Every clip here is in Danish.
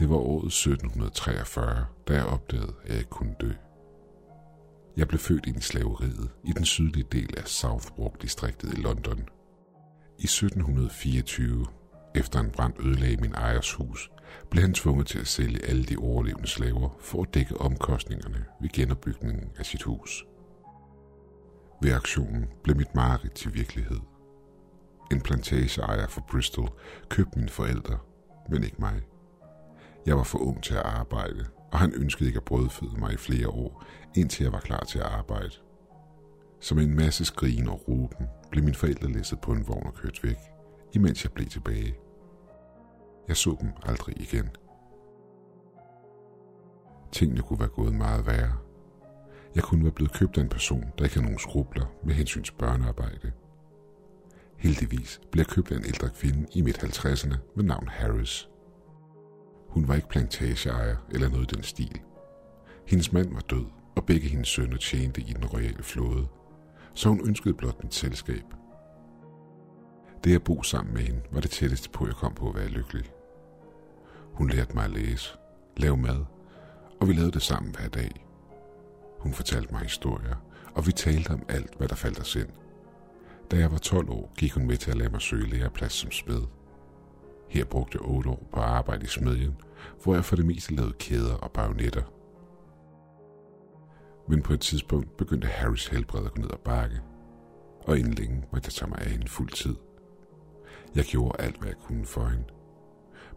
Det var året 1743, da jeg opdagede, at jeg kunne dø. Jeg blev født ind i slaveriet i den sydlige del af Southwark-distriktet i London. I 1724, efter en brand ødelagde min ejers hus, blev han tvunget til at sælge alle de overlevende slaver for at dække omkostningerne ved genopbygningen af sit hus. Ved aktionen blev mit mareridt til virkelighed. En plantageejer fra Bristol købte mine forældre, men ikke mig. Jeg var for ung til at arbejde, og han ønskede ikke at brødføde mig i flere år, indtil jeg var klar til at arbejde. Som en masse skrigen og råben blev mine forældre læsset på en vogn og kørt væk, imens jeg blev tilbage. Jeg så dem aldrig igen. Tingene kunne være gået meget værre. Jeg kunne være blevet købt af en person, der ikke havde nogen skrubler med hensyn til børnearbejde. Heldigvis blev jeg købt af en ældre kvinde i midt 50'erne med navn Harris. Hun var ikke plantageejer eller noget i den stil. Hendes mand var død, og begge hendes sønner tjente i den royale flåde, så hun ønskede blot mit selskab. Det at bo sammen med hende var det tætteste på, jeg kom på at være lykkelig. Hun lærte mig at læse, lave mad, og vi lavede det sammen hver dag. Hun fortalte mig historier, og vi talte om alt, hvad der faldt os ind. Da jeg var 12 år, gik hun med til at lade mig søge læreplads som spæd. Her brugte jeg otte år på at arbejde i smedjen, hvor jeg for det meste lavede kæder og bagnetter. Men på et tidspunkt begyndte Harrys helbred at gå ned ad bakke, og inden længe måtte jeg tage mig af hende fuld tid. Jeg gjorde alt, hvad jeg kunne for hende.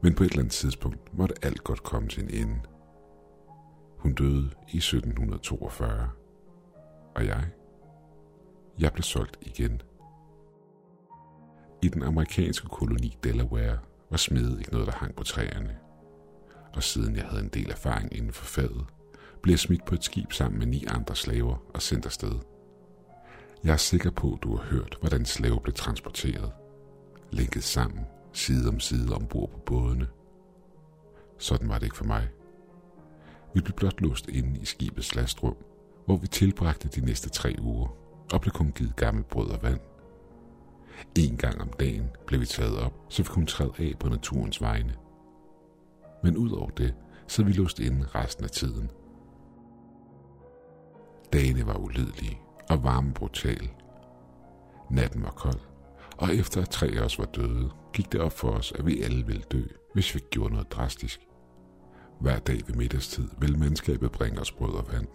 Men på et eller andet tidspunkt måtte alt godt komme til en ende. Hun døde i 1742, og jeg, jeg blev solgt igen. I den amerikanske koloni Delaware og smide ikke noget, der hang på træerne. Og siden jeg havde en del erfaring inden for faget, blev jeg smidt på et skib sammen med ni andre slaver og sendt afsted. Jeg er sikker på, at du har hørt, hvordan slaver blev transporteret. Lænket sammen, side om side ombord på bådene. Sådan var det ikke for mig. Vi blev blot låst inde i skibets lastrum, hvor vi tilbragte de næste tre uger og blev kun givet gammelt brød og vand. En gang om dagen blev vi taget op, så vi kunne træde af på naturens vegne. Men ud over det, så vi låst inde resten af tiden. Dagene var ulidelige og varmen brutal. Natten var kold, og efter at tre af os var døde, gik det op for os, at vi alle ville dø, hvis vi gjorde noget drastisk. Hver dag ved middagstid ville mandskabet bringe os brød og vand.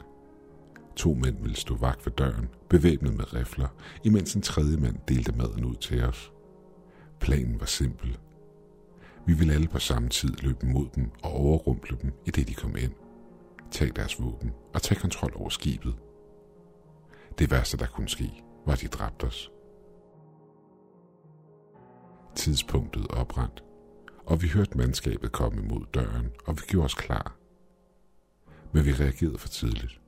To mænd ville stå vagt ved døren, bevæbnet med rifler, imens en tredje mand delte maden ud til os. Planen var simpel. Vi ville alle på samme tid løbe mod dem og overrumple dem, i det de kom ind. Tag deres våben og tag kontrol over skibet. Det værste, der kunne ske, var, at de dræbte os. Tidspunktet oprandt, og vi hørte mandskabet komme imod døren, og vi gjorde os klar. Men vi reagerede for tidligt.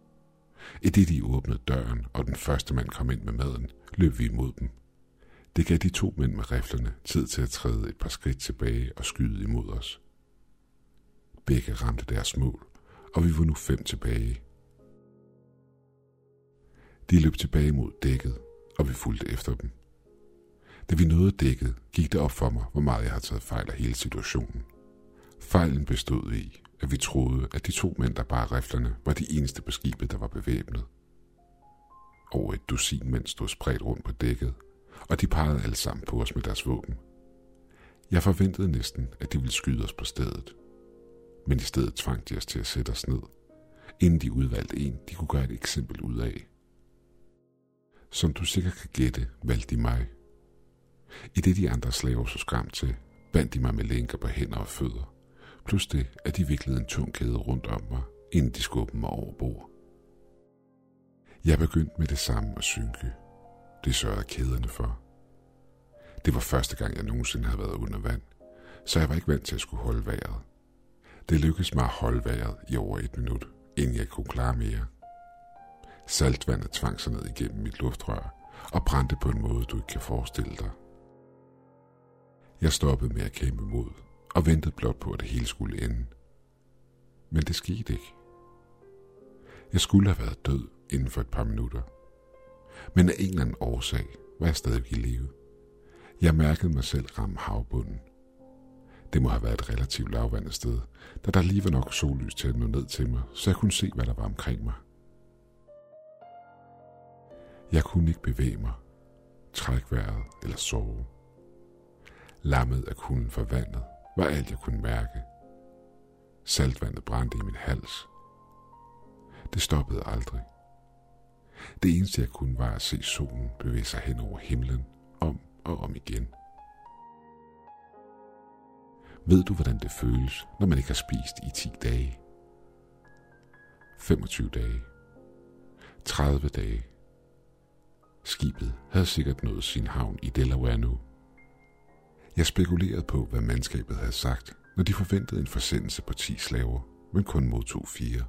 I det de åbnede døren, og den første mand kom ind med maden, løb vi imod dem. Det gav de to mænd med riflerne tid til at træde et par skridt tilbage og skyde imod os. Begge ramte deres mål, og vi var nu fem tilbage. De løb tilbage mod dækket, og vi fulgte efter dem. Da vi nåede dækket, gik det op for mig, hvor meget jeg havde taget fejl af hele situationen. Fejlen bestod i, at vi troede, at de to mænd, der bar riflerne, var de eneste på skibet, der var bevæbnet. Over et dusin mænd stod spredt rundt på dækket, og de pegede alle sammen på os med deres våben. Jeg forventede næsten, at de ville skyde os på stedet. Men i stedet tvang de os til at sætte os ned, inden de udvalgte en, de kunne gøre et eksempel ud af. Som du sikkert kan gætte, valgte de mig. I det de andre slaver så skræmt til, bandt de mig med lænker på hænder og fødder, plus det, at de viklede en tung kæde rundt om mig, inden de skubbede mig over bord. Jeg begyndte med det samme at synke. Det sørgede kæderne for. Det var første gang, jeg nogensinde havde været under vand, så jeg var ikke vant til at skulle holde vejret. Det lykkedes mig at holde vejret i over et minut, inden jeg kunne klare mere. Saltvandet tvang sig ned igennem mit luftrør og brændte på en måde, du ikke kan forestille dig. Jeg stoppede med at kæmpe mod og ventede blot på, at det hele skulle ende. Men det skete ikke. Jeg skulle have været død inden for et par minutter. Men af en eller anden årsag var jeg stadig i live. Jeg mærkede mig selv ramme havbunden. Det må have været et relativt lavvandet sted, da der lige var nok sollys til at nå ned til mig, så jeg kunne se, hvad der var omkring mig. Jeg kunne ikke bevæge mig, trække vejret eller sove. Lammet af kulden for vandet var alt, jeg kunne mærke. Saltvandet brændte i min hals. Det stoppede aldrig. Det eneste, jeg kunne, var at se solen bevæge sig hen over himlen, om og om igen. Ved du, hvordan det føles, når man ikke har spist i 10 dage? 25 dage. 30 dage. Skibet havde sikkert nået sin havn i Delaware nu. Jeg spekulerede på, hvad mandskabet havde sagt, når de forventede en forsendelse på 10 slaver, men kun modtog fire.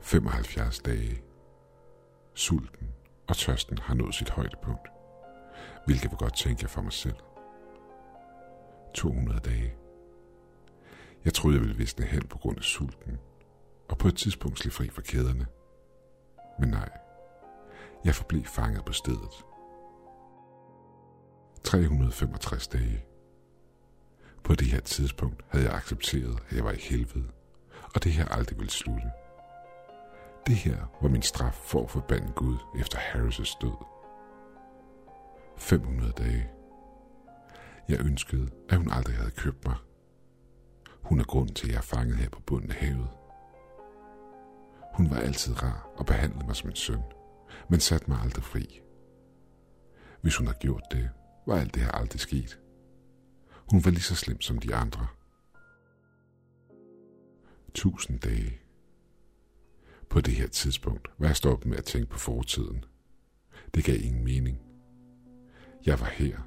75 dage. Sulten og tørsten har nået sit højdepunkt, hvilket var godt tænke jeg for mig selv. 200 dage. Jeg troede, jeg ville visne hen på grund af sulten, og på et tidspunkt slippe fri fra kæderne. Men nej, jeg forblev fanget på stedet. 365 dage. På det her tidspunkt havde jeg accepteret, at jeg var i helvede, og det her aldrig ville slutte. Det her var min straf for at forbande Gud efter Harris' død. 500 dage. Jeg ønskede, at hun aldrig havde købt mig. Hun er grunden til, at jeg er fanget her på bunden af havet. Hun var altid rar og behandlede mig som en søn, men satte mig aldrig fri. Hvis hun havde gjort det, var alt det her aldrig sket. Hun var lige så slem som de andre. Tusind dage. På det her tidspunkt var jeg stoppet med at tænke på fortiden. Det gav ingen mening. Jeg var her,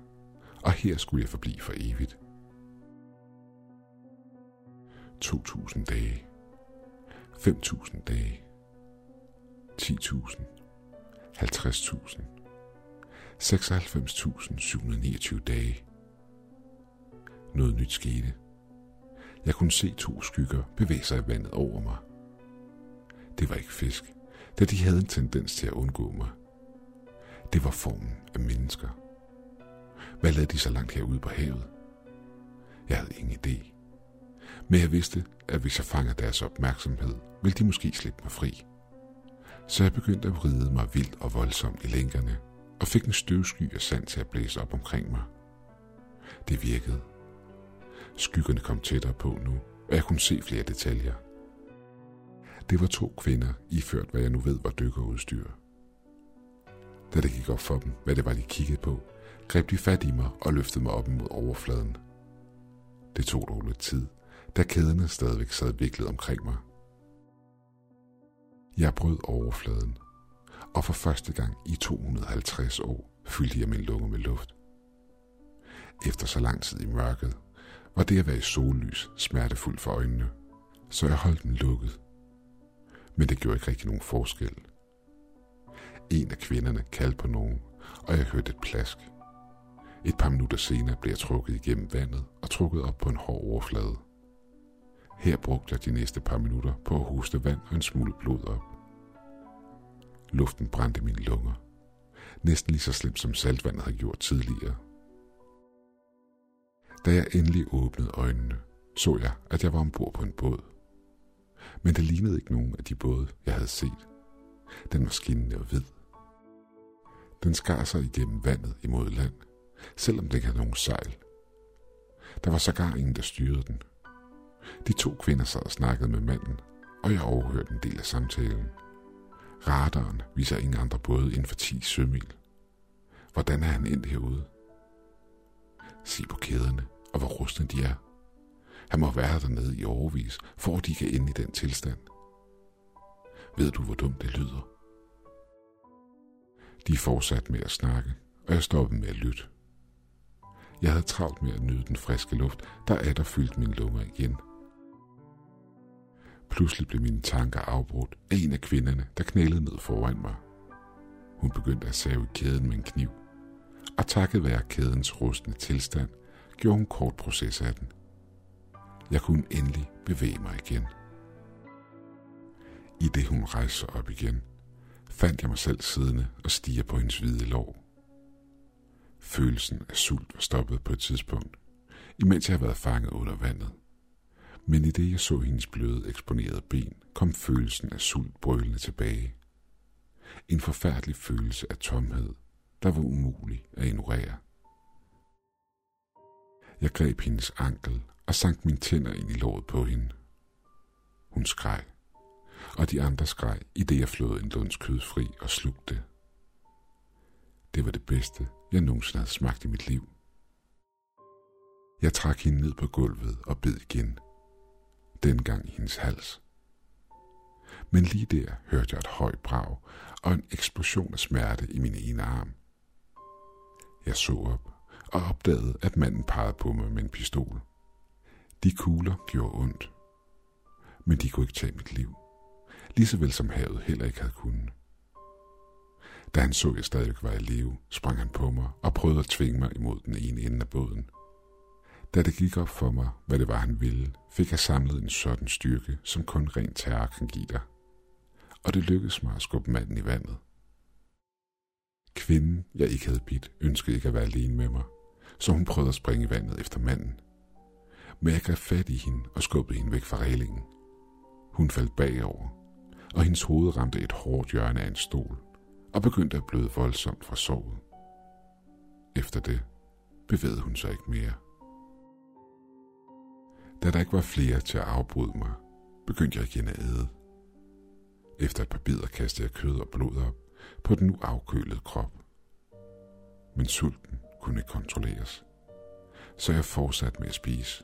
og her skulle jeg forblive for evigt. 2.000 dage. 5.000 dage. 10.000. 50.000. 96.729 dage. Noget nyt skete. Jeg kunne se to skygger bevæge sig i vandet over mig. Det var ikke fisk, da de havde en tendens til at undgå mig. Det var formen af mennesker. Hvad lavede de så langt herude på havet? Jeg havde ingen idé. Men jeg vidste, at hvis jeg fanger deres opmærksomhed, ville de måske slippe mig fri. Så jeg begyndte at vride mig vildt og voldsomt i lænkerne, og fik en støvsky af sand til at blæse op omkring mig. Det virkede. Skyggerne kom tættere på nu, og jeg kunne se flere detaljer. Det var to kvinder, iført hvad jeg nu ved var dykkerudstyr. Da det gik op for dem, hvad det var, de kiggede på, greb de fat i mig og løftede mig op mod overfladen. Det tog dog lidt tid, da kæderne stadigvæk sad viklet omkring mig. Jeg brød overfladen, og for første gang i 250 år fyldte jeg min lunge med luft. Efter så lang tid i mørket, var det at være i sollys smertefuldt for øjnene, så jeg holdt den lukket. Men det gjorde ikke rigtig nogen forskel. En af kvinderne kaldte på nogen, og jeg hørte et plask. Et par minutter senere blev jeg trukket igennem vandet og trukket op på en hård overflade. Her brugte jeg de næste par minutter på at hoste vand og en smule blod op. Luften brændte mine lunger. Næsten lige så slemt som saltvandet havde gjort tidligere. Da jeg endelig åbnede øjnene, så jeg, at jeg var ombord på en båd. Men det lignede ikke nogen af de både, jeg havde set. Den var skinnende og hvid. Den skar sig igennem vandet imod land, selvom den ikke havde nogen sejl. Der var sågar ingen, der styrede den. De to kvinder sad og snakkede med manden, og jeg overhørte en del af samtalen. Radaren viser ingen andre både inden for 10 sømil. Hvordan er han endt herude? Se på kæderne, og hvor rustne de er. Han må være dernede i overvis, for at de kan ende i den tilstand. Ved du, hvor dumt det lyder? De fortsatte med at snakke, og jeg stoppede med at lytte. Jeg havde travlt med at nyde den friske luft, der er der fyldt mine lunger igen. Pludselig blev mine tanker afbrudt af en af kvinderne, der knælede ned foran mig. Hun begyndte at save kæden med en kniv, og takket være kædens rustne tilstand, gjorde hun kort proces af den. Jeg kunne endelig bevæge mig igen. I det hun rejste sig op igen, fandt jeg mig selv siddende og stiger på hendes hvide lår. Følelsen af sult var stoppet på et tidspunkt. imens jeg havde været fanget under vandet. Men i det jeg så hendes bløde, eksponerede ben, kom følelsen af sult brølende tilbage. En forfærdelig følelse af tomhed, der var umulig at ignorere. Jeg greb hendes ankel og sank mine tænder ind i låret på hende. Hun skreg, og de andre skreg, i det jeg flåede en lunds kød fri og slugte. Det var det bedste, jeg nogensinde havde smagt i mit liv. Jeg trak hende ned på gulvet og bed igen. Dengang i hendes hals. Men lige der hørte jeg et højt brag og en eksplosion af smerte i min ene arm. Jeg så op og opdagede, at manden pegede på mig med en pistol. De kugler gjorde ondt, men de kunne ikke tage mit liv, lige så vel som havet heller ikke havde kunnet. Da han så, at jeg stadig var i live, sprang han på mig og prøvede at tvinge mig imod den ene ende af båden. Da det gik op for mig, hvad det var, han ville, fik jeg samlet en sådan styrke, som kun ren terror kan give dig. Og det lykkedes mig at skubbe manden i vandet. Kvinden, jeg ikke havde bidt, ønskede ikke at være alene med mig, så hun prøvede at springe i vandet efter manden. Men jeg greb fat i hende og skubbede hende væk fra reglingen. Hun faldt bagover, og hendes hoved ramte et hårdt hjørne af en stol og begyndte at bløde voldsomt fra såret. Efter det bevægede hun sig ikke mere. Da der ikke var flere til at afbryde mig, begyndte jeg igen at æde. Efter et par bidder kastede jeg kød og blod op på den nu afkølede krop. Men sulten kunne ikke kontrolleres, så jeg fortsatte med at spise.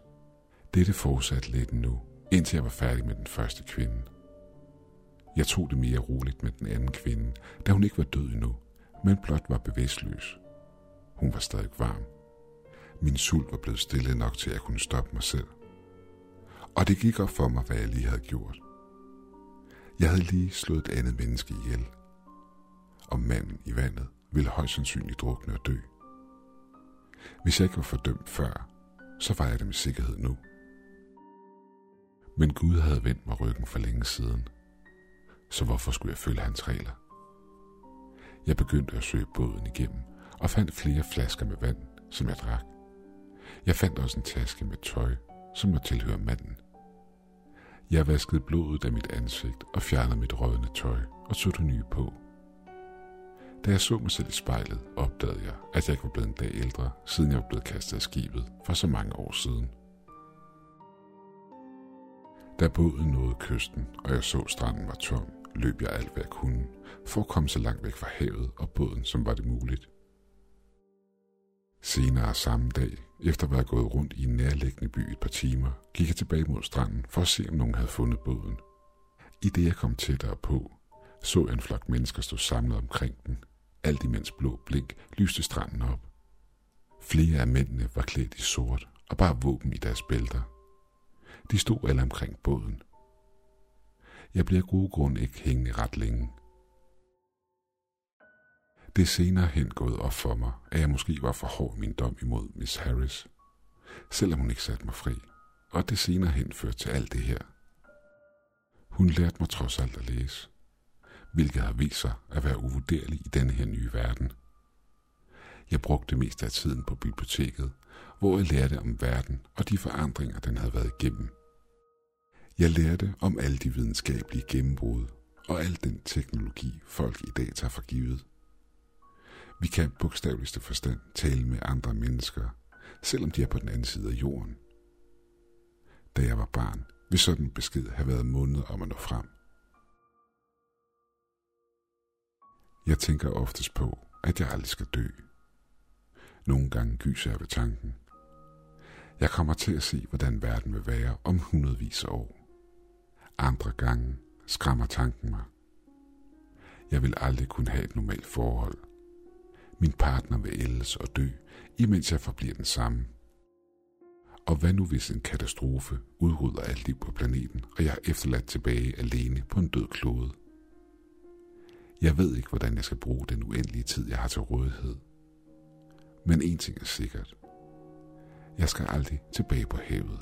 Dette fortsatte lidt nu, indtil jeg var færdig med den første kvinde. Jeg tog det mere roligt med den anden kvinde, da hun ikke var død endnu, men blot var bevidstløs. Hun var stadig varm. Min sult var blevet stille nok til, at jeg kunne stoppe mig selv. Og det gik op for mig, hvad jeg lige havde gjort. Jeg havde lige slået et andet menneske ihjel. Og manden i vandet ville højst sandsynligt drukne og dø. Hvis jeg ikke var fordømt før, så var jeg det med sikkerhed nu. Men Gud havde vendt mig ryggen for længe siden, så hvorfor skulle jeg følge hans regler? Jeg begyndte at søge båden igennem og fandt flere flasker med vand, som jeg drak. Jeg fandt også en taske med tøj, som må tilhøre manden. Jeg vaskede blodet af mit ansigt og fjernede mit rødne tøj og tog det nye på. Da jeg så mig selv i spejlet, opdagede jeg, at jeg ikke var blevet en dag ældre, siden jeg var blevet kastet af skibet for så mange år siden. Da båden nåede kysten, og jeg så stranden var tom, løb jeg alt, hvad jeg kunne, for at komme så langt væk fra havet og båden, som var det muligt. Senere samme dag, efter at være gået rundt i en nærliggende by et par timer, gik jeg tilbage mod stranden for at se, om nogen havde fundet båden. I det jeg kom tættere på, så jeg en flok mennesker stå samlet omkring den. Alt imens blå blink lyste stranden op. Flere af mændene var klædt i sort og bar våben i deres bælter. De stod alle omkring båden. Jeg bliver af gode grunde ikke hængende ret længe. Det er senere hen gået op for mig, at jeg måske var for hård min dom imod Miss Harris, selvom hun ikke satte mig fri, og det senere hen førte til alt det her. Hun lærte mig trods alt at læse, hvilket har vist sig at være uvurderlig i denne her nye verden. Jeg brugte det meste af tiden på biblioteket, hvor jeg lærte om verden og de forandringer, den havde været igennem. Jeg lærte om alle de videnskabelige gennembrud og al den teknologi, folk i dag tager for givet. Vi kan bogstaveligste forstand tale med andre mennesker, selvom de er på den anden side af jorden. Da jeg var barn, vil sådan besked have været måneder om at nå frem. Jeg tænker oftest på, at jeg aldrig skal dø. Nogle gange gyser jeg ved tanken. Jeg kommer til at se, hvordan verden vil være om hundredvis af år. Andre gange skræmmer tanken mig. Jeg vil aldrig kunne have et normalt forhold. Min partner vil ældes og dø, imens jeg forbliver den samme. Og hvad nu hvis en katastrofe udrydder alt liv på planeten, og jeg er efterladt tilbage alene på en død klode? Jeg ved ikke, hvordan jeg skal bruge den uendelige tid, jeg har til rådighed. Men en ting er sikkert. Jeg skal aldrig tilbage på havet.